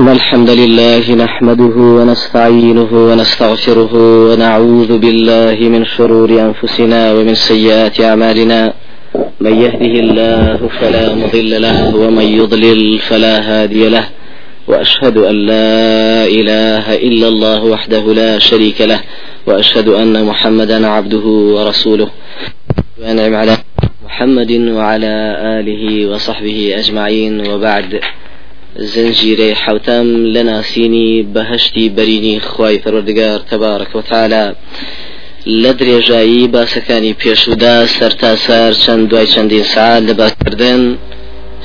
إن الحمد لله نحمده ونستعينه ونستغفره ونعوذ بالله من شرور أنفسنا ومن سيئات أعمالنا. من يهده الله فلا مضل له ومن يضلل فلا هادي له. وأشهد أن لا إله إلا الله وحده لا شريك له. وأشهد أن محمدا عبده ورسوله. وأنعم على محمد وعلى آله وصحبه أجمعين. وبعد. زنجيري حوتام لنا سيني بهشتي بريني خواي پروردگار تبارك وتعالى. لدري جاي باسكاني بيشودا سرتا سر چند دوای چندین ساعت لباسکردن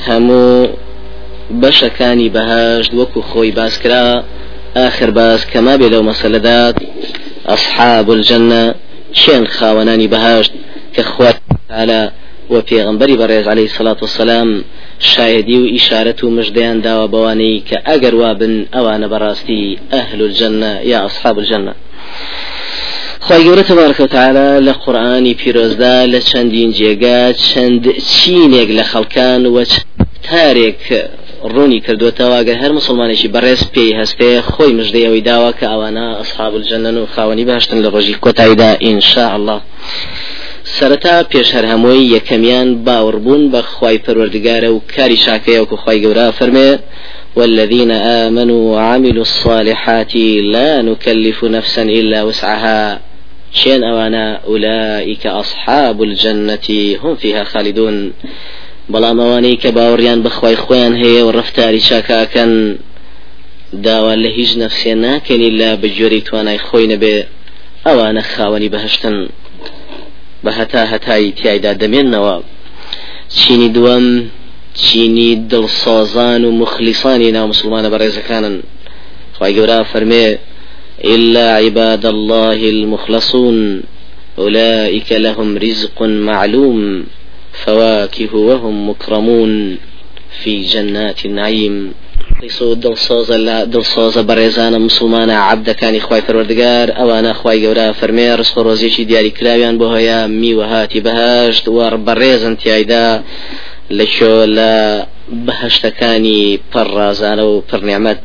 همو بەشەکانی بەهشت وەکو خۆی باسکرا آخر باس کەما بێ لەو مەسەلەدات ئەصحاب الجنة چێن خاوەنانی بەهشت کە تعالى و پێغمبەری بەڕێز عليه الصلاة والسلام. شایدی و ئیشارەت و مژدەیان داوە بەوانەی کە ئەگەر وابن ئەوانە بەڕاستی ئەهل الجنة یا أصحاب الجنة خی گەورە تبارکە تعالا لە قورآانی پیرۆزدا لە چەندین جێگا چەند چینێک لە خەڵکان و تارێک ڕوونی کردوێتەوە گە هەر مسلمانێکی بەڕێز پێی هەستێ خۆی مژدەیەوەی داوە کە ئەوانە ئەصحاب الجنن و خاوەنی باشتن لە ڕۆژی کۆتاییدا ئینشاء الله سەرەتا پێش هەر هەمووی یەکەمیان باوەڕبوون بە خی پەروەردگارە و کاری شاکەیە وکو خی گەورە فەرمێ والذين آمنوا وعملوا الصالحات لا نكلف نفسا إلا وسعها شين أوانا أولئك أصحاب الجنة هم فيها خالدون. بەڵام ئەوانەی کە باوەڕیان بەخوای خۆیان هەیە و ڕفتاری چاکاکەن داوا لە هیچ نەفسێ ناکەنی لە بەجۆری توانای خۆی نەبێ ئەوانە خاوەنی بەهشتن. بە هەتا هەتایی تایدا دەمێننەوە. چینی دووەم چینی دڵسۆزان و مخلیسانی ناو مسلمانە بەڕێزەکانن خی گەورە فەرمێ إلا عباد الله المخلصون أولئك لهم رزق معلوم فواكه وهم مكرمون في جنات النعيم. قیسۆ دڵسۆزە لە دڵسۆزە بەڕێزانە مسلمانە عبدەکانی خی پەروەردگار ئەوانە خی گەورە فەرمێ ڕست ڕۆزیێکی دیاریکراویان بۆ هەیە میوەهاتی بەهشت وەڕ بەڕێزن تایدا لە شۆ لە بەهشتەکانی پەڕازانە و پڕنیامەت.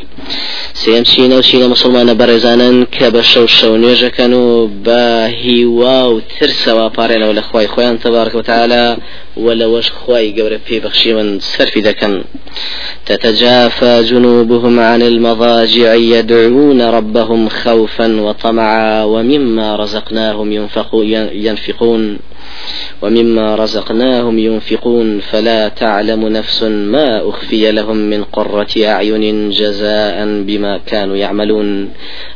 سێم چینە و چینە مسلمانە بەڕێزانن کە بە شەو شەو نوێژەکەن و بە هیوا و ترسەوە پارێنەوە لە خی خۆیان تەبارکەوتالە ولوش خواي قبر في بخشي من سرف دكن. تتجافى جنوبهم عن المضاجع يدعون ربهم خوفا وطمعا ومما رزقناهم ينفقون. ومما رزقناهم ينفقون فلا تعلم نفس ما أخفي لهم من قرة أعين جزاء بما كانوا يعملون.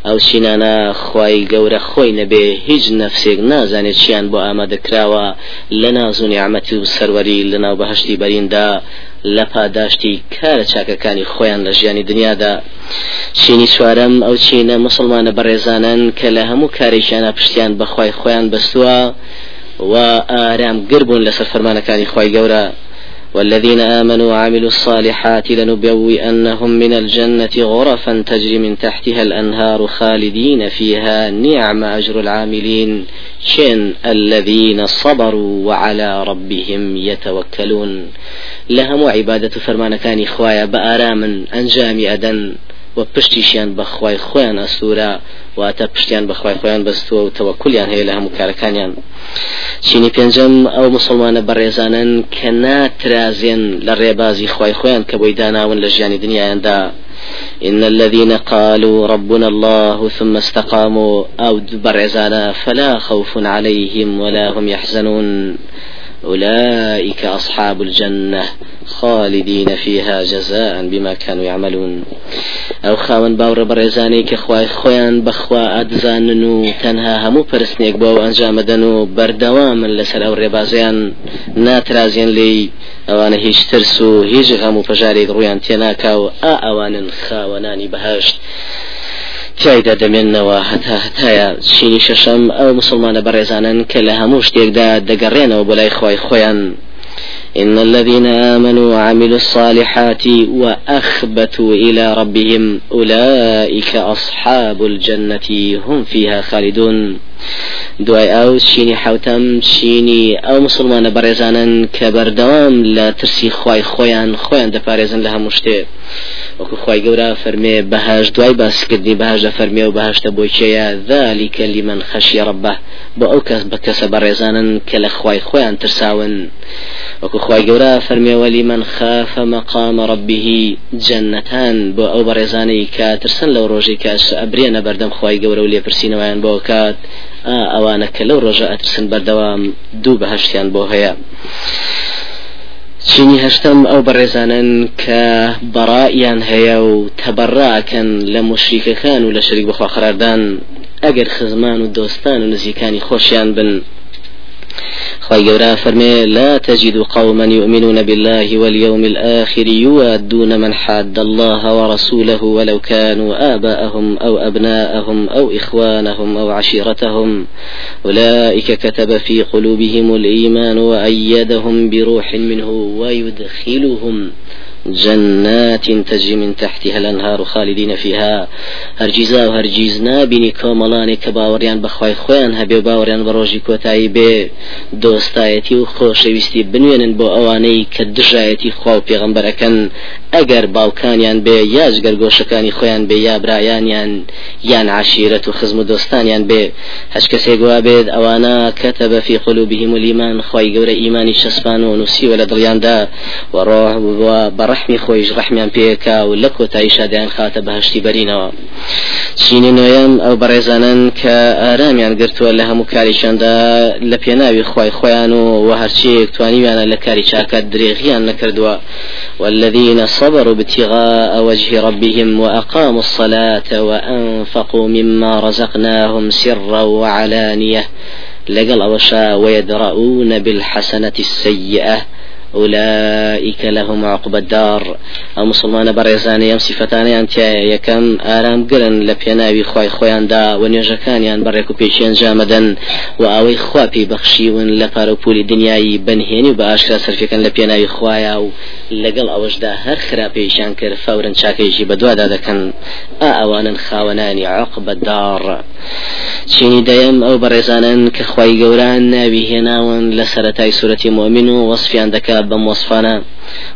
أو شنانا خواي قور خوي نبي هج نفسك نازاني شيان بو آمد كراوا لنا زو نعمتي وسروري لنا بهشتي برين دا لەپا داشتی کارە چاکەکانی خۆیان لە ژیانی دنیادا. چینی چوارەم ئەو چینە مسلمانە بەڕێزانن کە لە هەموو کارێکیانە پشتیان بەخوای خۆیان بەستووە و ئارام گربوون لەسەر فەرمانەکانی خی گەورە والذين آمنوا وعملوا الصالحات لنبوئنهم من الجنة غرفا تجري من تحتها الأنهار خالدين فيها. نعم أجر العاملين. شن الذين صبروا وعلى ربهم يتوكلون. لهم عبادة فرمان كان إخوايا بآرام أنجام أدن. و پشتیشیان بەخوای خۆیان ئەسوورە واتە پشتیان بەخوای خۆیان بەستووە و تەوەکولیان هەیە لە هەموو کارەکانیان. چینی پێنجەم ئەو مسلمانە بەڕێزانن کە ناترازێن لە ڕێبازی خی خۆیان کە بۆی داناون لە ژیانی دنیایاندا. إن الذين قالوا ربنا الله ثم استقاموا أو برعزانا فلا خوف عليهم ولا هم يحزنون. أولئك أصحاب الجنة خالدين فيها جزاء بما كانوا يعملون. أو خاون باور برزاني كخواي خويان بخوا أدزانن تنها همو پرسنيك بو أنجام دنو بردوام لسر أو ربازيان ناترازين لي ئەوانە هیچ ترس و هیچ غەم و پەژارێک ڕویان تێناکا و ئا تایدا دەمێننەوە هەتا هەتایە چینی شەشەم ئەو مسلمانە بەڕێزانن کە لە هەموو شتێکدا دەگەڕێنەوە بۆ لای خۆی خۆیان إن الذين آمنوا وعملوا الصالحات وأخبتوا إلى ربهم أولئك أصحاب الجنة هم فيها خالدون. دوای ئەو چینی حوتەم چینی ئەو مسلمانە بەڕێزانن کە بەردەوام لە ترسی خی خۆیان خۆیان دەپارێزن لە هەموو وەکو خی گەورە فەرمێ بەهاش دوای باسکردنی بەهاش دە فەرمێ و بەهشتە بۆ چێە ذلیکە لیمەن خەشی ڕبە بۆ ئەو کەس بە کەسە بەڕێزانن کە لە خی خۆیان ترساون. وەکو خی گەورە فەرمێوەلی من خافە مەقام ڕبیه جەنەتان بۆ ئەو بەڕێزانەی کە ترسن لەو ڕۆژی کەس ئەبرێنە بەردەم خی گەورە و لێپرسینەوەیان بۆ کات. ئەوانە کە لەو ڕۆژە ئەترسن بەردەوام دوو بەهشتیان بۆ هەیە. چینی هەشتم ئەو بەڕێزانن کە بەڕائیان هەیە و تەبەڕاکەن لە مشریکەکان و لە شەریک بخوا قراردان ئەگەر خزمان و دۆستان و نزیکانی خۆشیان بن. جورا فرمي لا تجد قوما يؤمنون بالله واليوم الآخر يوادون من حاد الله ورسوله ولو كانوا آباءهم أو أبناءهم أو إخوانهم أو عشيرتهم. أولئك كتب في قلوبهم الإيمان وأيدهم بروح منه ويدخلهم. جنات تجري من تحتها الأنهار خالدين فيها. هرجيزا وهرجيز نابني كوملاني كباوريان بخواي خوان هبي باوريان بروجي كوتاي بي دوستايتي وخوشويستي بنوينن بو اواني كدجايتي خواو پیغمبركن اگر باوکانیان بێ یاش گەرگۆشەکانی خۆیان بێ یا برایانیان یان عشیرەت و خزم و دۆستانیان بێ. هەچ کەسێک وا بێت ئەوانە کەتە بە فی قلوبهم الإيمان خی گەورە ئیمانی شەسپان و نووسیوە لە دڵیاندا. وەڕۆح بە ڕحمی خۆیش ڕحمیان پێکا و لە کۆتایی شادیان خاتە بەهشتی بەرینەوە. چینی نوێم ئەو بەڕێزانن کە ئارامیان گرتووە لە هەموو کاریشاندا لە پێناوی خی خۆیان و وە هەرچیەک توانیویانە لە کاری چاکات درێغیان نەکردووە. والذين صبروا ابتغاء وجه ربهم وأقاموا الصلاة وأنفقوا مما رزقناهم سرا وعلانية. لقل أوشا ويدرؤون بالحسنة السيئة. أولئك لهم عقبى الدار. أو مسلمان برزاني أم صفتاني أنت يكم آرام قرن لبيناوي خوي خويان دا ونيجكان يان بريكو بيشين جامدا وأوي خوابي بخشيون لبارو بولي دنياي بنهيني وبأشكرا سرفيكن لبيناوي خوايا لەگەڵ ئەوەشدا هەر خراپێژیان کرد فورن چاکێژی بەدووادا دەکەن ئا ئەوانن خاوەنانی عقبە داڕە چینی دەیەم ئەو بەڕێزانن کە خی گەوران ناوی هێناون لە سەتای سوەتی مؤمن و وەصفیان دەکات بموصفنا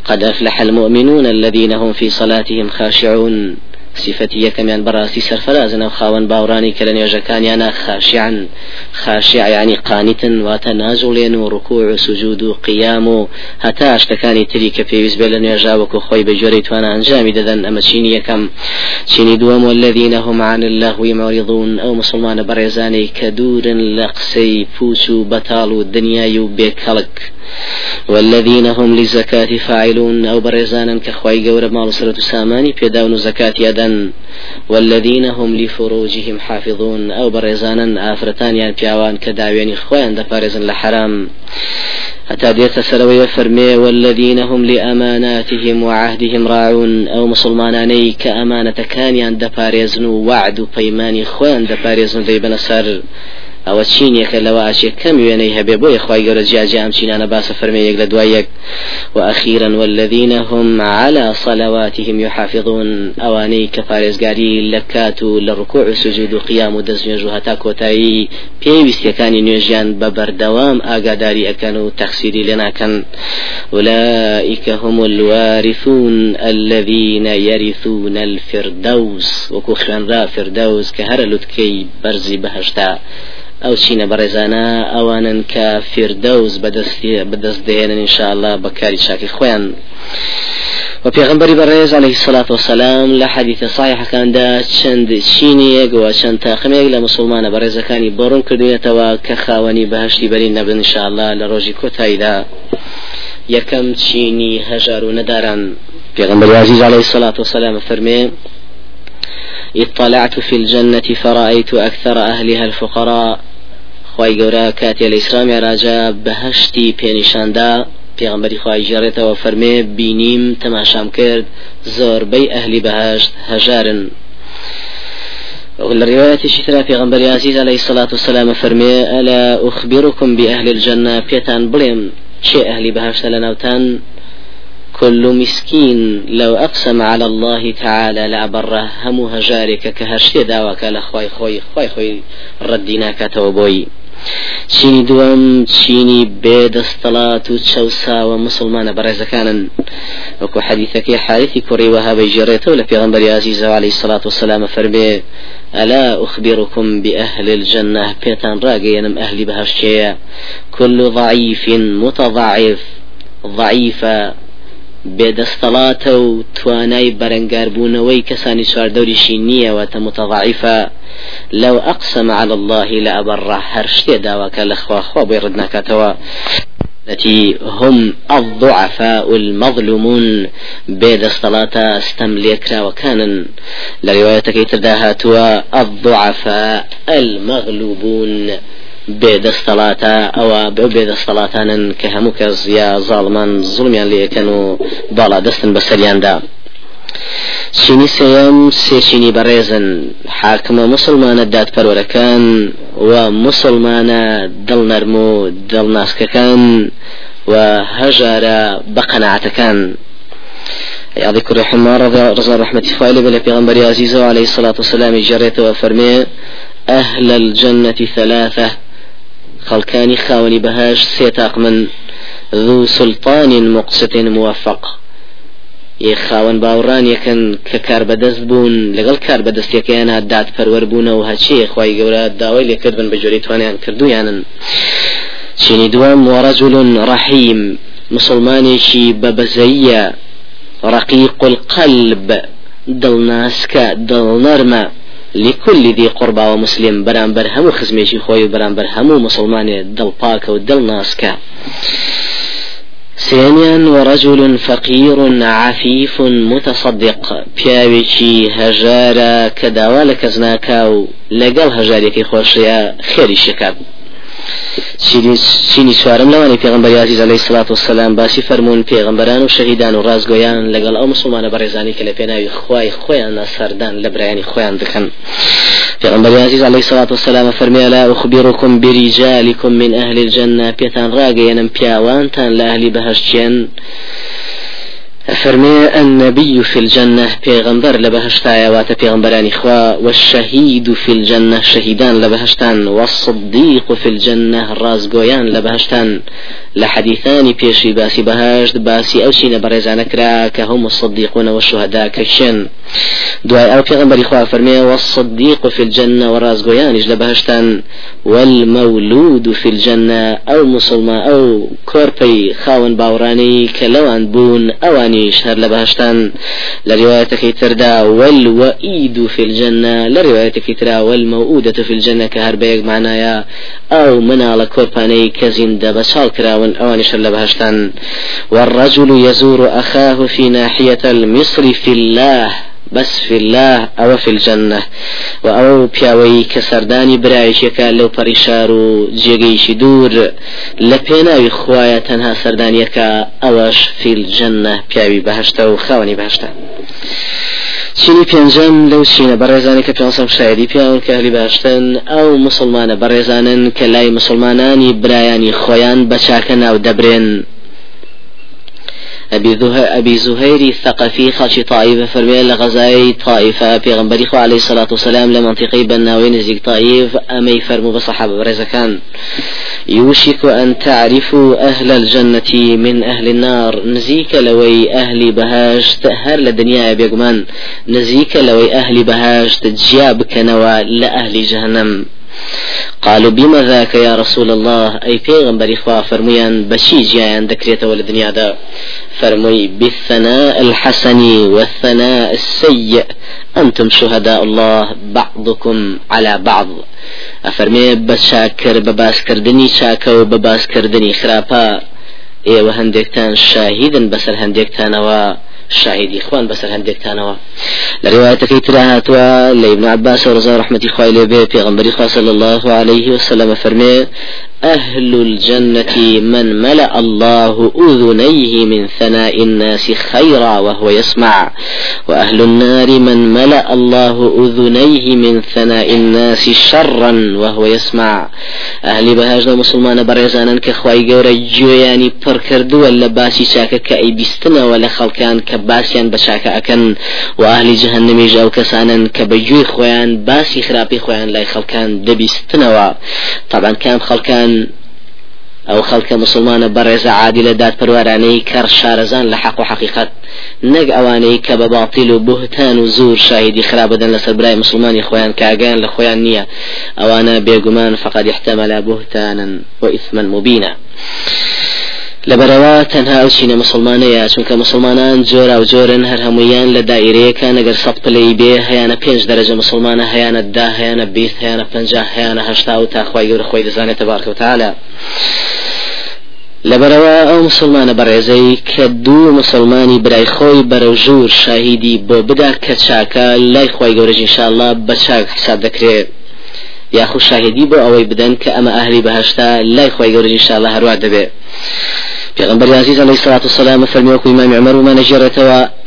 قد أفلح المؤمنون الذين هم في صلاتهم خاشعون. سیفەتی یەکەمیان بەڕاستی سەرفەرازنە خاوەن باوڕانی کە لە نێژەکانیانە خاشیان خاشیعیانی قانیتن واتە نازوڵێن و ڕکوع و سوجود و قیام و هەتا ئاشتەکانی تری کە پێویست بێ لە نێژاوەکو خۆی بە جۆرەی توانە ئەنجامی دەدەن. ئەمە چینی یەکەم. چینی دووەم والذینە هم عن اللهو معرضون ئەو مسلمانە بەڕێزانەی کە دوورن لە قسەی پوچ و بەتاڵ و دنیای و بێکەڵک. والذين هم للزكاة فاعلون أو برزانا كخواي قورة مال سرة ساماني بيداون زكاة يدا والذين هم لفروجهم حافظون أو برزانا آفرتان يعني بياوان كداوين خوان دفارزا لحرام. حتى ديت سروي فرمي والذين هم لأماناتهم وعهدهم راعون أو مسلماناني كأمانة كان يان دفارزن وعد بيمان خوان دفارزن ذي بنسر ئەوە چینێکە لەوە ئاشێ کەم وێنەی هەبێ بۆی خی گەورە جیاجی ئەم چینانە باسە فەرمێ یەک لە دوای یەک. وأخيرا والذين هم على صلواتهم يحافظون. أواني كفارزقاري لكات للركوع سجود قيام دزنيج هتا كوتاي پێویستەکانی نوێژیان بە بەردەوام ئاگاداری ئەەکەن و تەخسیری لێناکەن أولئك هم الوارثون الذين يرثون الفردوس. وكو خوێنرا فردوس کە هەرە لوتکەی بەرزی بەهشتا. ئەو چینە بەڕێزانە ئەوانن کە بەدەستی بەدەست دێنن انشاءله بەکاری چاکی خۆیان وپێغمبەری بەڕێز عليه الصلاة والسلام لە حديث صحيح كاندا چەند چینیەک و چەند تاقمێک لە مسلمانە بەڕێزەکانی بڕون کردوێتەوە کە خاوەنی بەهشتی بەرین نەبن انشاءله لە ڕۆژی کۆتاییدا یەکەم چینی هەژار و نەداران پێغمبەر عزیز عليه الصلاة والسلام فرمێ اطلعت في الجنة فرأيت أكثر أهلها الفقراء. خی گەورە کاتێ لە ئیسلامی راجا بەهشتی پێنیشاندا. پێغمبەری خی ژێڕێتەوە فەرمێ بینیم تەماشام کرد. زۆربەی ئەهلی بەهشت هەژارن. الرواية شترا في غنبري عزيز عليه الصلاة والسلام فرمي ألا أخبركم بأهل الجنة. بيتان بليم شيء أهل بهاش لناوتان كل مسكين لو أقسم على الله تعالى لأبره. هم هجارك كهرشي داوك لخوي خوي خوي خوي رديناك توبوي چینی دووەم چینی بێدەستەڵات و چەساوە مسلمانە بەڕێزەکانن. وەکو حەدیثەکەی حارثی کوڕی وەها بەیژێڕێتەوە لە پێغمبەر عزیزەوە عليه الصلاة والسلام فەرمێ ألا أخبركم بأهل الجنة؟ بيتان راقينم أهل بهشتيا كل ضعيف متضعف. ضعيفة بێدەستەڵاتە و توانای بەرەنگاربوونەوەی کەسانی چواردەوریشی نییەوەتە متضعیفە لو أقسم على الله لأبره هرشتي داواك لخوا خوا بيرد نكاتوا التي هم الضعفاء المظلومون بيد الصلاة استمليكرا وكان لروايتك ترداها الضعفاء المغلوبون. بێدەستەڵاتە ئەوە بەو بێدەستەڵاتانن کە هەموو کەس یا زاڵمان زڵمیان لەکەن و باڵا دەستن بەسەریاندا چینی سێم سێچینی بەڕێزن حاکمە مسلمانە دادپەرۆرەکان و مسلمانە دڵ نەرم و دڵناسکەکان و هەژارە بەقەنعاتەکان يعطي كل حمار رضا رحمة فايلة بلا پیغمبر عزيزه عليه الصلاة والسلام جريته وفرمي أهل الجنة ثلاثة خەڵکانی خاوەنی بەهاش سێتاق من ذو سلطان مقسط موفق. خاوەن باوڕان یەکەن کە کار بەدەست بوون لەگەڵ کار بەدەستیەکەیان داد پەروەەر بوونەوە هەچی خی گەورە داوای لێکردن بە جۆری توانیان کردویانن چینی دوام وەڕەجل ڕەحیم مسلمانێکی بەبەزەیە ڕقیق القلب دڵناسکە دڵنەرمە لكل ذي قربى ومسلم برانبر همو خزميشي خوي برانبر همو مسلمان دل باك ودل ناسكا ثانيا ورجل فقير عفيف متصدق. بياويشي هجارا كداوالك زناكاو لقل هجاريكي خوشيا خيري شكاب چینی چوارم لەوانی پێغمبەر عزیز علیه الصلاة والسلام باسی فەرمون پێغمبەران و شەهیدان و ڕازگۆیان لەگەڵ ئەو مسلمانە بەڕێزانی کە لە پێناوی خوای خۆیان سەردان لە برایانی خۆیان دەکەن پیغمبر عزیز علیه الصلاة والسلام فرمی لا أخبركم برجالكم من أهل الجنة بيتان راقيا بياوانتان لأهل بهشتين فرمي النبي في الجنة بيغمبر لبهشتايا وات بيغمبران إخوة والشهيد في الجنة شهيدان لبهشتان والصديق في الجنة رازقويان لبهشتان. لحديثان بيشي باسي بهشت باسي أوشين بريزان كرا كهم الصديقون والشهداء كشن دعاء أو بيغمبر إخوة فرمي والصديق في الجنة والرازقويان لبهشتان. والمولود في الجنة أو مسلمان أو كوربي خاون باوراني كلوان بون أوان ثانيش هر لبهشتان لروايتك تردا والوئيد في الجنة لروايتك ترا والموؤودة في الجنة كهر بيك معنايا أو من على كورباني كزين بشال كراون أوانش لبهشتان. والرجل يزور أخاه في ناحية المصر في الله. بس في الله او في الجنة. و او پیاوی که سردانی برایش یکا لو پریشار و جگیش دور لپیناوی خوایا تنها سردان یکا اوش في الجنة پیاوی بهشتا و خوانی بهشتا چینی پێنجەم لەو چینە بەڕێزانانی کە پێسەم شاعری پیاوە کەلی باشتن ئەو مسلمانە بەڕێزانن کە لای مسلمانانی برایانی خۆیان بەچاکە ناو دەبرێن أبي, أبي زهير الثقفي خاشي طائفة فرمي لغزاي طائفة. في غنبري عليه الصلاة والسلام لمنطقي بناوين زيك طائف أمي فرمو بصحابة برزا كان يوشك أن تعرفوا أهل الجنة من أهل النار. نزيك لوي أهل بهاش تهر لدنيا بيقمان نزيك لوي أهل بهاش تجياب كنوا لأهل جهنم. قالوا بما ذاك يا رسول الله؟ أي پیغمبر إخوة فرميان بشي جيان دكريته والدنيا دا فرمي بالثناء الحسن والثناء السيء أنتم شهداء الله بعضكم على بعض. أفرمي بشاكر بباس كردني شاكا وبباس كردني خرابا. إيه وهندكتان شاهدا بسر هندكتان و شاهدي إخوان بسر هندك تانوا لرواية كيترا هاتوا لابن عباس ورزا رحمة لبي في غنبري صلى الله عليه وسلم. فرمي أهل الجنة من ملأ الله أذنيه من ثناء الناس خيرا وهو يسمع. وأهل النار من ملأ الله أذنيه من ثناء الناس شرا وهو يسمع. أهل بهاج مسلمان برزانا كخواي قورا جوياني بركردو ولا باسي شاكا كأي بيستنا ولا خلقان كباسيان بشاكا أكن. وأهل جهنم جاو كسانا كبجوي خويان باسي خرابي خويان لا خلقان دبيستنوا طبعا كان خلقان أو خلق مسلمان برز عادل داد پروارانەی کەڕ شارەزان لە حق و حقیقت نەک ئەوانەی کە باڵتیل و بهتان و زور شاهدی خراپ بدەن لەسەر برای مسلمانی خۆیان کاگەیان لە خۆیان نییە. ئەوانە بێگومان فقط احتمل بهتانا وإثما مبينا. لەبەرەوە تەنها ئەو چینە مسلمانەیە چونکە مسلمانان جۆرا و جۆرن هەر هەمویان لە دایرەیەکە نەگەر سەد پلەی بێ هیانە پێنج دەرەجە مسلمانە هیانە دا هیانە بیست هیانە پنج هیانە هەشتا و تاخوای گەورە خۆی دەزانێت تبارکەوتالە لەبەرەوە ئەو مسلمانە بەڕێزەی کە دوو مسلمانی برای خۆی بەرەو ژوور شاهیدی بۆ بدا کە چاکە لای خۆی گەورەژ انشاءله بە چاک حساب دەکرێت یاخو شاهدی بۆ ئەوەی بدەن کە ئەمە ئاهلی بەهشتا لای خۆی گەورەژ انشاءله هەروە دەبێت پیغمبر عزيز عليه الصلاة والسلام فرميوك إمام عمر وما نجرت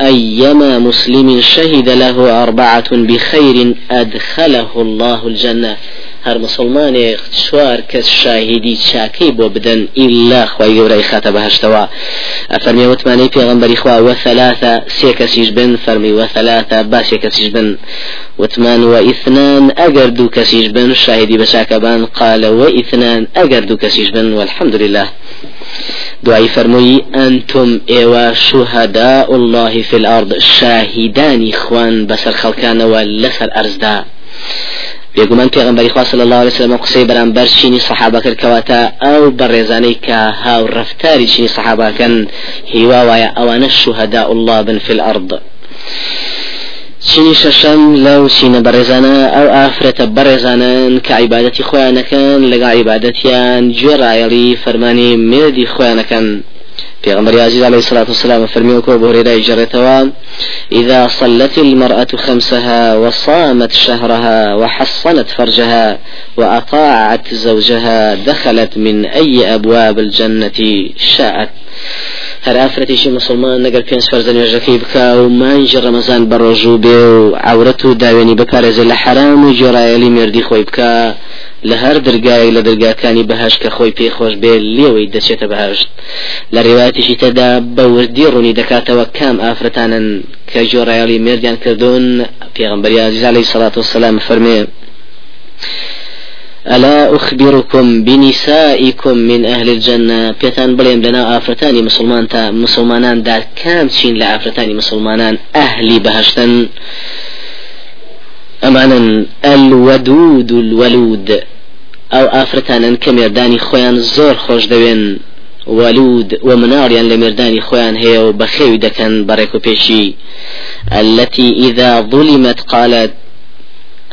أيما مسلم شهد له أربعة بخير أدخله الله الجنة. هر مسلمان شوار کس شاهدی چاکی بو بدن إلا خوای گەورەی خاتە بەهشتەوە ئەفەرمی وتمانی پێغمبەری خوا وثلاثة سێ کەسیش بن فەرمی وثلاثة با سێ کەسیش بن. وتمان وإثنان أجر دو كسيش بن شاهدي بشاكبان قال وإثنان أجر دو كسيش بن والحمد لله دعاء فرموي أنتم إيوا شهداء الله في الأرض شاهدان إخوان بسر خلقان ولسر أرزدا بێگومان پێغمبەری خوا صلی الله عليه وسلم قسەی بەرامبەر چینی سەحابە کرد کەواتە ئەو بەڕێزانەی هاو ڕفتاری چینی سەحاباکەن هیوا وایە ئەوانە شوهدا الله بن في الأرض. چینی شەشەم لەو چینە بەڕێزانە ئەو ئافرەتە بەڕێزانن کە عیبادەتی خۆیانەکەن لەگە عیبادەتیان گوێڕایەڵی فەرمانی مێردی خۆیانەکەن. پیغمبر عزيز عليه الصلاة والسلام فرمي وكو بهريرة جرتوا إذا صلت المرأة خمسها وصامت شهرها وحصنت فرجها وأطاعت زوجها دخلت من أي أبواب الجنة شاءت هەر ئافرەتێکی مسلمان نەگەر پێنج فەرزە نوێژەکەی بکە و مانجی ڕەمەزان بەڕۆژوو بێ و عورەت و داوێنی بپارێزە لە حرام و جۆرایەلی مردی خۆی بکە. لە هەر دەرگایە لە دەرگاکانی بەهش کە خۆی پێی خۆش بێ لێوەی دەچێتە بەهشت. لە ڕێواتیشی تەدا بە وردی ڕوونی دەکاتەوە کام ئافرەتانن کە جۆرایەلی مردیان کردوون پێغمبەری عزیز علیه الصلاة والسلام فەرمێ ألا أخبركم بنسائكم من أهل الجنة؟ بيتان بليم لنا آفرتاني مسلمان تا مسلمانان دا كام تشين لآفرتاني مسلمانان أهلي بهشتن؟ أمانا الودود الولود أو آفرتان كميرداني خويان زور خوش دوين. ولود ومناريان لمرداني خوان هي وبخيو دكن بريكو بيشي. التي إذا ظلمت قالت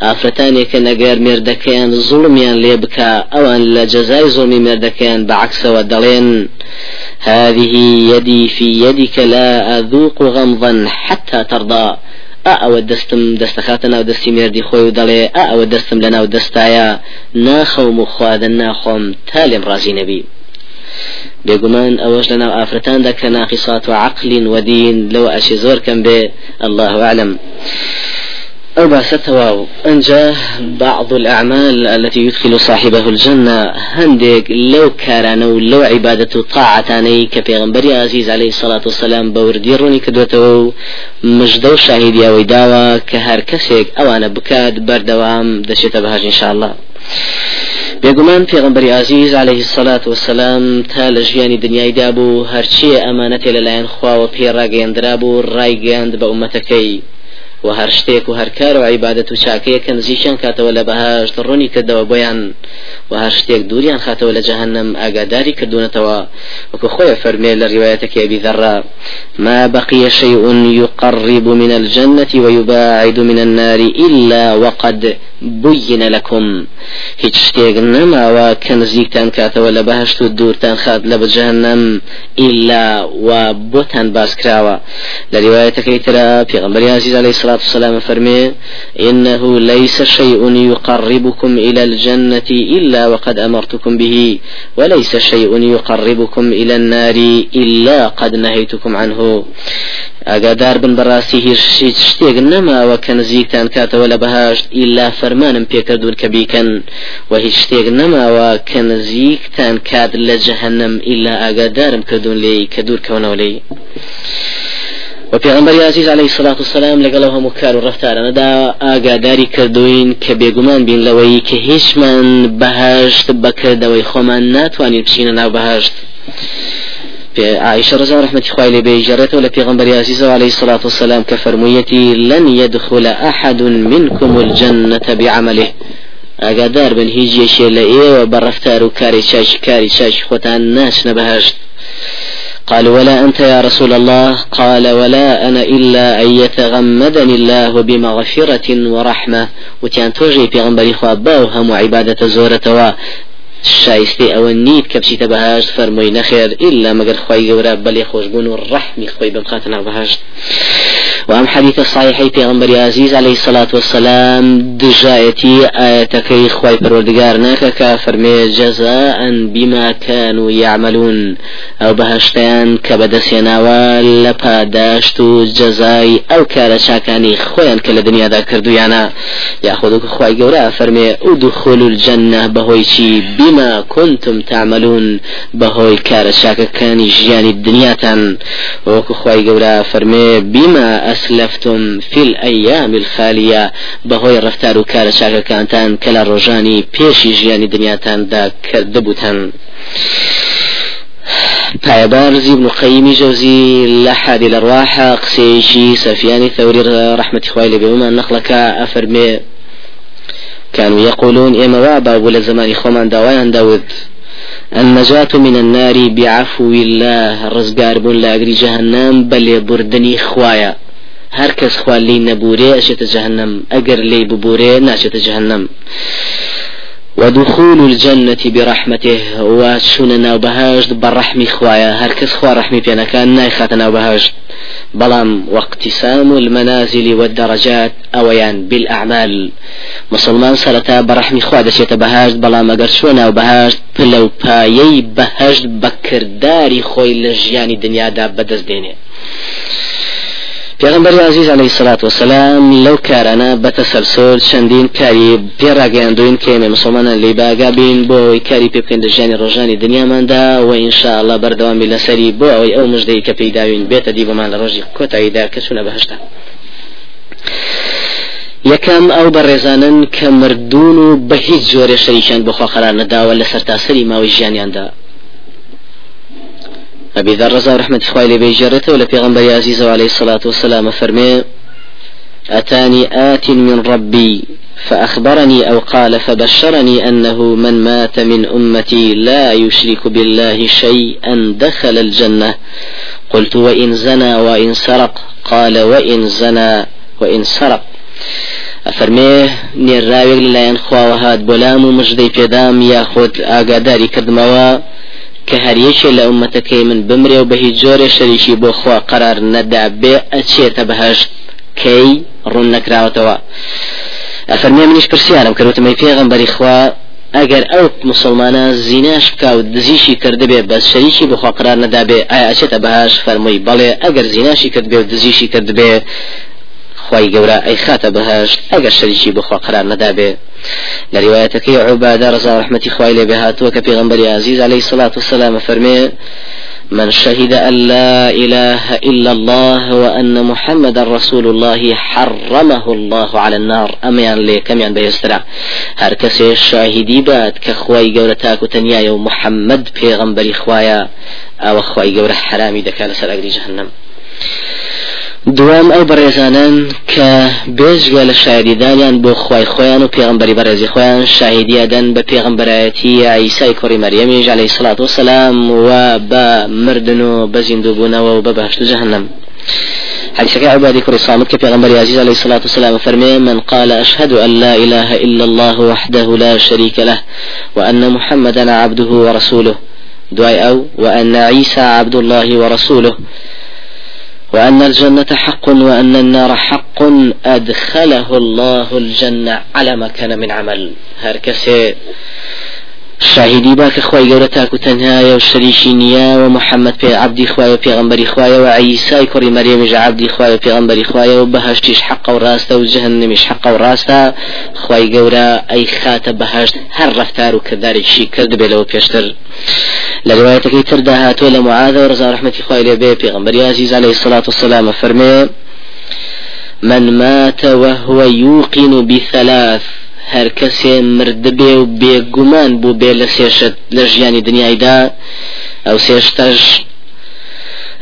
ئافرەتانێکە نەگەر مێردەکەیان زوڵمیان لێ بکە ئەوان لە جەزای زۆمی مێردەکەیان بەعکسەوە دەڵێن هذه يدي في يدك لا أذوق غمضا حتى ترضى. ئەوە دەستم دەستەخاتە ناو دەستی مێردی خۆی و دەڵێ ئەوە دەستم لە ناو دەستایە ناخەوم و خوادن ناخۆم تا لێم ڕازی نەبی. بێگومان ئەوەش لە ناو ئافرەتاندا کە ناقیسات و عقلین ودین لەوە ئەشی زۆر کەم بێ الله أعلم أو باستواو أنجا بعض الأعمال التي يدخل صاحبه الجنة. هندك لو كارانو لو عبادة طاعتاني كبيغنبري عزيز عليه الصلاة والسلام بورديروني كدوتو. مجدو شاهد يا ويداوا كهر كسيك أوانا بكاد بردوام دشت بهاج إن شاء الله. بێگومان پێغمبەری عزیز عليه الصلاة والسلام تا لە ژیانی دنیای دابوو هەرچیە ئەمانەتێ لەلایەن خواوە پێڕاگەیاندرا بوو ڕایگەاند و هەر شتێک و هەر کار و عیبادەت و چاکەیە کە نزیشیان کاتەوە لە بەهاشت ڕوونی کردەوە بۆیان و هەر شتێک دووریان خاتەوە لە جەهنم ئاگاداری کردوونەتەوە. وەکو خۆی فەرمێ لە ڕیواەتەکە أبي ذرة ما بقي شيء يقرب من الجنة ويباعد من النار إلا وقد بين لكم. هیچ شتێک نەماوە کە نزیکتان کاتەوە لە بەهشت و دوورتان خات لە بجهنم ئیلا و بۆتان باس کراوە. لە ریواەتەکەی ترە پێغمبەری عزیز عليه الصلاة الصلاة والسلام فرمي إنه ليس شيء يقربكم إلى الجنة إلا وقد أمرتكم به وليس شيء يقربكم إلى النار إلا قد نهيتكم عنه. ئاگادار بن بەڕاستی هیچ شتێک نەماوە کە نزیکتان کاتەوە لە بەهاشت ئللا فەرمانم پێکردون کە بیکەن و هیچ شتێک نەماوە کە نزیکتان کات لە جەهنم ئللا ئاگادارم دوورکەونەوە لێ وپێغمبەر عزیز عليه الصلاة والسلام لەگەڵ هەموو کار و ڕفتارانەدا ئاگاداری کردوین کە بێگومان بین لەوەی کە هیچمان بەهشت بەکردەوەی خۆمان ناتوانین بچینە ناو بەهشت عائشة رضي الله رحمة الله عليه جرته ولا پیغمبر عزيز عليه الصلاة والسلام كفرميتي لن يدخل أحد منكم الجنة بعمله. ئاگادار بن هیچ یەکێ لە ئێوە بەڕفتار و کاری چاش کاری چاش خۆتان ناچنە بەهشت قال ولا أنت يا رسول الله؟ قال ولا أنا إلا أن يتغمدني الله بمغفرة ورحمة. وتيان توجي في غنبري خواب هم عبادة زورة شایسته ئەوە نیت کە بچیتە بەهاشت فەرمووی نەخێر ئللا مەگەر خی گەورە بەلێ خۆشببوون و ڕحمی خۆی بمخاتە ناو بەهاشت وأم حديث الصحيح پیغمبر عزيز عليه الصلاة والسلام دجايتي آياتكي خواي پروردگار ناكا فرمي جزاء بما كانوا يعملون. أو بهشتيان كبدسيناوا لپاداشت و جزاي أو كارا شاكاني خويا كلا دنيا دا كردويانا ياخذك خواي قورا فرمي ادخلوا الجنة بهويشي بما كنتم تعملون. بهوي كارا شاكا جياني الدنيا تن. وكو خواي قورا فرمي بما أسلفتم في الأيام الخالية. بهوي رفتار كار شاكا كانتان كلا روجاني بيشي جياني دنياتان دا كردبوتان پایبارزی ابن قيم جوزي لحد الأرواح قسيشي سفيان ثوري رحمة خوالي بهما نخلك أفرمي كانوا يقولون إما وابا ولا زمان خومان داوان داود. النجاة من النار بعفو الله رزقار بون لا جهنم بل بردني خوايا هر کس خوال لی نبوره اشت جهنم اگر لی ببوره ناشت جهنم ودخول الجنة برحمته. وشوننا وبهاجد بالرحم خوايا هر كس خوا رحمي بينا كان نايخاتنا وبهاجد بلام واقتسام المنازل والدرجات اويان بالاعمال مسلمان سرتا برحمي خوا دشيت بهاجد بلام اگر شونا وبهاجد بلو بايي بهاجد بكرداري خوي لجياني دنيا دا بدز ديني پیغمبر عزیز علیه الصلاة والسلام لو کارانە بەتەسەلسۆل چەندین کاری پێڕاگەاندوین کێمە مسلمانان لێ باگا بین بۆ کاری پێ بکەین دەژیانی ڕۆژانی دنیاماندا و ئینشاءله بەردەوامی لەسەری بۆ ئەوەی ئەو مژدەی کە پێداوین بێتە دی بۆمان لە ڕۆژی کۆتاییدا کە چوونە بەهشتا. یەکەم ئەو بەڕێزانن کە مردون و بە هیچ جۆرە شەریکیان بخوا قرار نەداوە لە سەرتاسەری ماوەی ژیانیاندا. أبي ذر رضا رحمة إخوائي بيجرته ولا غنبري عزيز عليه الصلاة والسلام فرمي أتاني آت من ربي فأخبرني أو قال فبشرني أنه من مات من أمتي لا يشرك بالله شيئا دخل الجنة. قلت وإن زنى وإن سرق قال وإن زنى وإن سرق. ئەفەرمێ نێرااوێک لەلایەن خواوە هات بۆلام و مژدەی پێدام یاخۆت ئاگاداری کردمەوە کە هەریەکێ لە ئومەتەکەی من بمرێ و بە هیچ جۆرێ شەریکی بۆ خوا قرار نەدا بێ ئەچێتە بەهشت کەی ڕوون نەکراوەتەوە. ئەفەرمێ منیش پرسیارم کردوتمەی پێغەمبەری خوا ئەگەر ئەو مسلمانە زیناش بکە و دزیشی کردبێ بەس شەریکی بخوا قرار نەدابێ ئایا ئەچێتە بەهاش فەرمووی بەڵێ ئەگەر زیناشی کردبێ و دزیشی کردبێ خی گەورە ئەی خاتە بەهشت ئەگەر شەریکی بخوا قرار نەدابێ لە روايتەکەی عوبادە ڕزا رحمەتی خوای لێ بهاتووە کە عزیز عليه الصلاة والسلام. فەرمێ من شهد أن لا إله إلا الله وأن محمد رسول الله حرمه الله على النار. أميان لي كميان بيسترع. هر كسي شاهدي بات كخواي قولة تاكو تنيايا ومحمد پیغمبري خوايا أو خواي قولة حرامي دكال سر جهنم. دوام ئەو بەڕێزانان کە بێژگە لە شاریدانیان بۆ خی خۆیان و پێغمبەری بەڕێزی خۆیان شاهدیادەن بە پێغمبەرایەتی ئایسای کوڕی مەریەمیش عليه سلات و سلام و بە مردن و بە زیندوبوونەوە و بە بەهشت جهنم حديث عبادي كري صامت كفي غنبري عزيز عليه الصلاة والسلام فرمي من قال أشهد أن لا إله إلا الله وحده لا شريك له وأن محمدا عبده ورسوله. دعاء أو وأن عيسى عبد الله ورسوله. وأن الجنة حق وأن النار حق أدخله الله الجنة على ما كان من عمل. هركسي شاهدی با کە خی گەورە تاکو تەنهایە و شەریشی نییە و محەممەد پێ عبدی خوایە پێغمبەری خوایە و عیسای کوڕی مەریەمیژ عبدی خوایە پێغمبەری خوایە و بەهشتیش حق و ڕاستە و جهنمیش حق و ڕاستە. خی گەورە ئەی خاتە بەهشت هەر ڕفتار و کردارێکشی کرد بێلەوە پێشتر. لە روايتەکەی تردا هاتووە لە معاذ و ڕزا ڕحمەتی خوای عليه الصلاة والسلام فەرمێ من مات وهو يوقن بثلاث هەر کەسێ مردبێ و بێگومان بوو بێ لە سێشت لە ژیانی دنیایدا. ئەو سێشتەش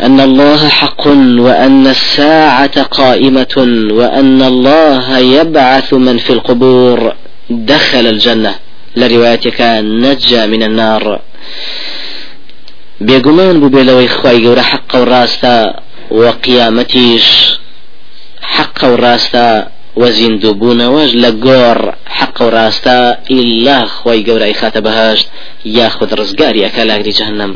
أن الله حق وأن الساعة قائمة وأن الله يبعث من في القبور. دخل الجنة. لروايتك نجا من النار. بێ لەوەی خی گەورە حق و ڕاستە. وەقیامەتیش حق و بوونەوەش لە گۆڕ حق و ڕاستە ئیلا خۆی گەورای خاتە بەهشت یاخود ڕزگاری ئەکا لاگری جهنم.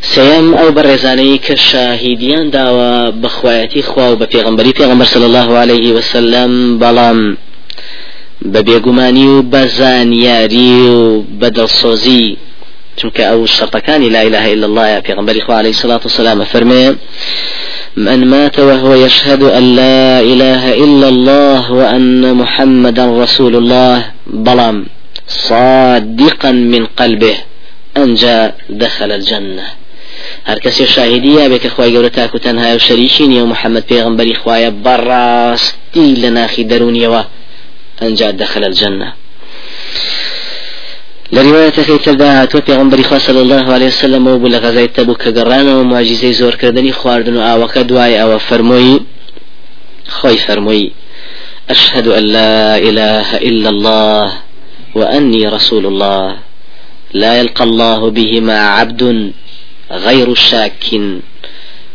سيم أو برزاني كشاهديان داوا بخواتي خوا وبپیغمبري پیغمبر صلى الله عليه وسلم بلام ببيغماني وبزانياري وبدلصوزي چونك أو شرطكاني لا إله إلا الله يا پیغمبري خوا عليه الصلاة والسلام فرمي من مات وهو يشهد أن لا إله إلا الله وأن محمدا رسول الله بلام صادقا من قلبه. أنجا دخل الجنة. هر کسی به که خوای گەورە تاکو تەنها و شەریشینی و محەممەد پێغمبەری خوایە بەڕاستی لە ناخی دەرونیەوە ئەنج دەخل الجنة. لرواية في تلدا توفي غنبري خاص صلى الله عليه وسلم وبل غزاي تبوك قرانا ومعجزي زور كردني خواردن آوك دواي أو فرموي خوي فرموي أشهد أن لا إله إلا الله وأني رسول الله. لا يلقى الله بهما عبد غير شاك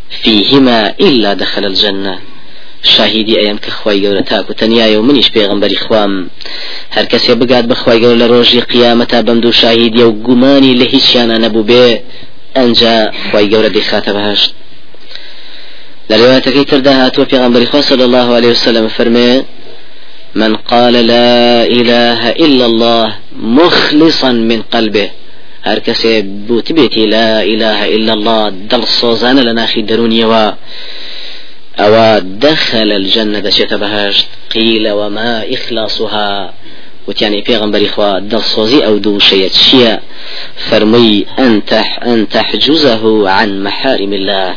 فيهما إلا دخل الجنة. شاهیدی ئەم کە خی گەورە تاکو تەنایە و منیش پێغمبەری خوام. هەر کەسێ بگات بەخوای گەور لە ڕۆژی قیامەتا بەم دوو شاهیدیە و گومانی لە هیچیانە نەبوو بێ ئەنجا خی گەورە دەیخاتە بەهشت لە روايتەکەی تردا هاتووە پێغمبەری خوا صلى الله عليه وسلم فرمێ من قال لا إله إلا الله مخلصا من قلبه. هر کسی بوت بيتي لا إله إلا الله دل صوزان لناخي درونيوا أو دخل الجنة دشيت بهشت قيل وما إخلاصها. وتياني پیغمبر إخوة دلصوزي أو دو شيء شيء فرمي أن, أن تحجزه عن محارم الله.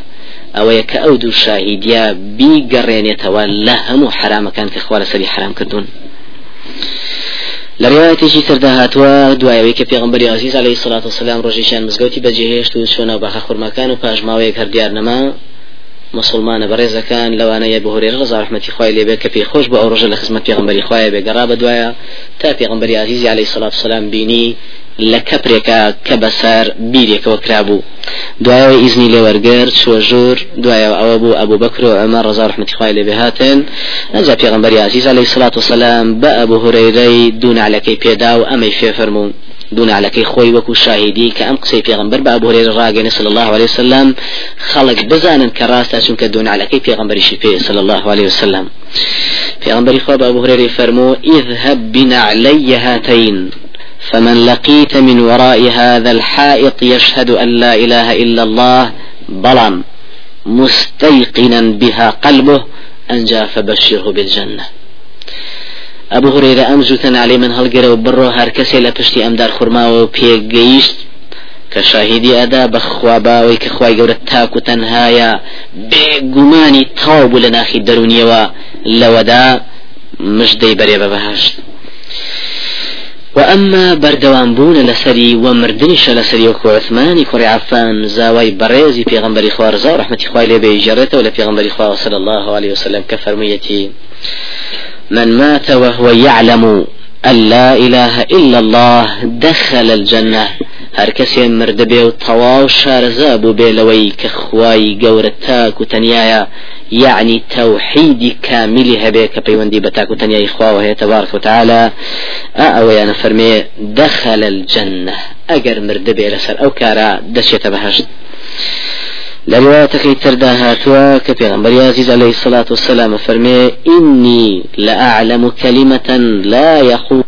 أو يك أو دو شاهديا بيقرين يتولى هم حرام كان كخوال سري حرام كردون. لروايتي تردا هاتوا دعاوي كبيغمبري عزيز عليه الصلاة والسلام رجيشان مزقوتي بجهشت وشونا باخ خرمكان وباجماوي كرديار نما. مسلمانە بەڕێزەکان لەوانەیە بهۆرێ ڕزا رحمەتی خخوای لێبێ کە پێی خۆش بە ئەو ڕژە لە خزمەت پێغمبەری خخوایە بێگەڕا بەدوایە تا پێغمبەری عزیزی عليه سلاات سلام بینی لە کەپرێکە کە بەسەر بیرێکەوە کرابوو دوایەوە ئیزنی لێوەرگەر چوە ژوور دوایەوە ئەوە بوو ئەبوو بەکر و ئەمە ڕزا رحمەتی خخوای لێبێ هاتن ئەجا پێغمبەری عزیز عليه سلاات وسلام بە ئەبوو هورەیرەی دوونعلەکەی پێدا و ئەمەی فێ فەرمونون دونالەکەی خۆی وەکو شاهدی کە ئەم قسەی پێغمبەر بە ئەبوهرێر ڕاگەنە صلى الله عليه وسلم خەڵک بزانن کە ڕاستە چونکە دونالەکەی پێغمبەریشی پێ صلى الله عليه وسلم. پێغمبەری خۆ بە ئەبوهرێری فەرمو اذهب بنعلي هاتين فمن لقيت من وراء هذا الحائط يشهد أن لا إله إلا الله بلم مستيقنا بها قلبه أنجا فبشره بالجنة. ئەبو هورێرە ئەم زووتەن علی من هەڵگەرە و بڕۆ هەر کەسێ لە پشتی ئەمدار خورماوە و پێگەیشت کە شاهیدی ئەدا بەخوا باوەی کە خوای گەورە تاک و تەنهایە بێگومانی تاو بوو لە ناخی دەرونیەوە لەوەدا مژدەی بەرێ بە بەهشت وأما بردوان بون لسري ومردني لسري وكو عثماني كوري عفان زاوي بريزي في غنبري خوار زاو رحمة خواه لبي جرته ولا في غنبري خواه صلى الله عليه وسلم كفرميتي من مات وهو يعلم أن لا إله إلا الله دخل الجنة. هر کسی مرد بێ و تەواو شارەزا بوو بێ لەوەی کە خوای گەورە تاک و تەنایە یعنی تەوحیدی کامیلی هەبێ کە پەیوەندی بە تاک و تەنیای خواوە هەیە تەبارک لەسەر ئەو کارە دەچێتە بەهشت لروايتك تردا هاتوا كبيغمبر عزيز عليه الصلاة والسلام فرمي إني لأعلم كلمة لا يخوف